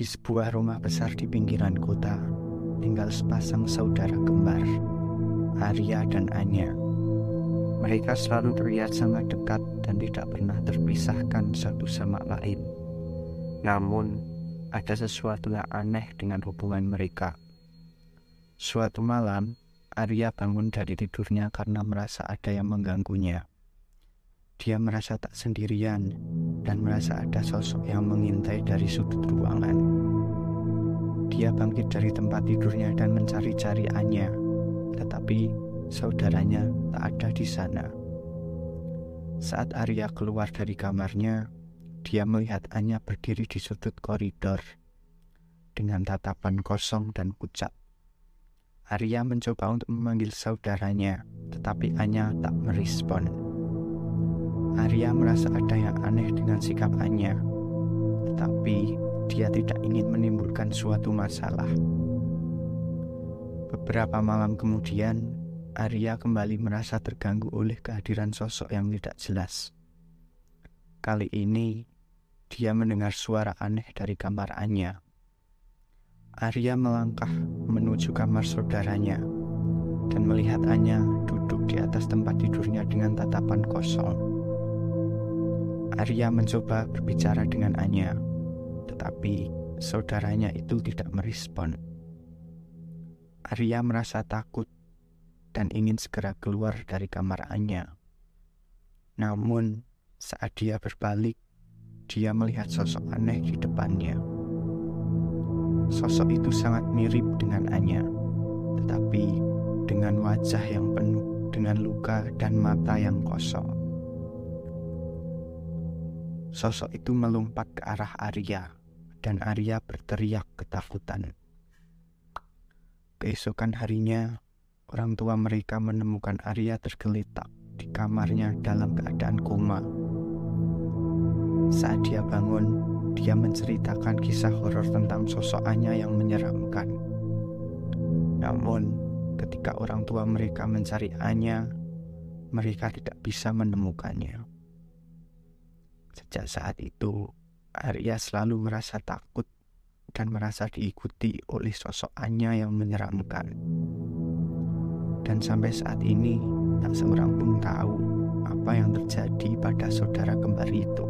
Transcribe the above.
Di sebuah rumah besar di pinggiran kota, tinggal sepasang saudara kembar, Arya dan Anya. Mereka selalu terlihat sangat dekat dan tidak pernah terpisahkan satu sama lain. Namun, ada sesuatu yang aneh dengan hubungan mereka. Suatu malam, Arya bangun dari tidurnya karena merasa ada yang mengganggunya. Dia merasa tak sendirian dan merasa ada sosok yang mengintai dari sudut ruangan. Dia bangkit dari tempat tidurnya dan mencari-cari Anya, tetapi saudaranya tak ada di sana. Saat Arya keluar dari kamarnya, dia melihat Anya berdiri di sudut koridor dengan tatapan kosong dan pucat. Arya mencoba untuk memanggil saudaranya, tetapi Anya tak merespon. Arya merasa ada yang aneh dengan sikap Anya, tetapi dia tidak ingin menimbulkan suatu masalah. Beberapa malam kemudian, Arya kembali merasa terganggu oleh kehadiran sosok yang tidak jelas. Kali ini, dia mendengar suara aneh dari kamar Anya. Arya melangkah menuju kamar saudaranya dan melihat Anya duduk di atas tempat tidurnya dengan tatapan kosong. Arya mencoba berbicara dengan Anya, tetapi saudaranya itu tidak merespon. Arya merasa takut dan ingin segera keluar dari kamar Anya. Namun, saat dia berbalik, dia melihat sosok aneh di depannya. Sosok itu sangat mirip dengan Anya, tetapi dengan wajah yang penuh dengan luka dan mata yang kosong. Sosok itu melompat ke arah Arya, dan Arya berteriak ketakutan. Keesokan harinya, orang tua mereka menemukan Arya tergeletak di kamarnya dalam keadaan koma. Saat dia bangun, dia menceritakan kisah horor tentang sosok Anya yang menyeramkan. Namun, ketika orang tua mereka mencari Anya, mereka tidak bisa menemukannya. Sejak saat itu, Arya selalu merasa takut dan merasa diikuti oleh sosok Anya yang menyeramkan. Dan sampai saat ini, tak seorang pun tahu apa yang terjadi pada saudara kembar itu.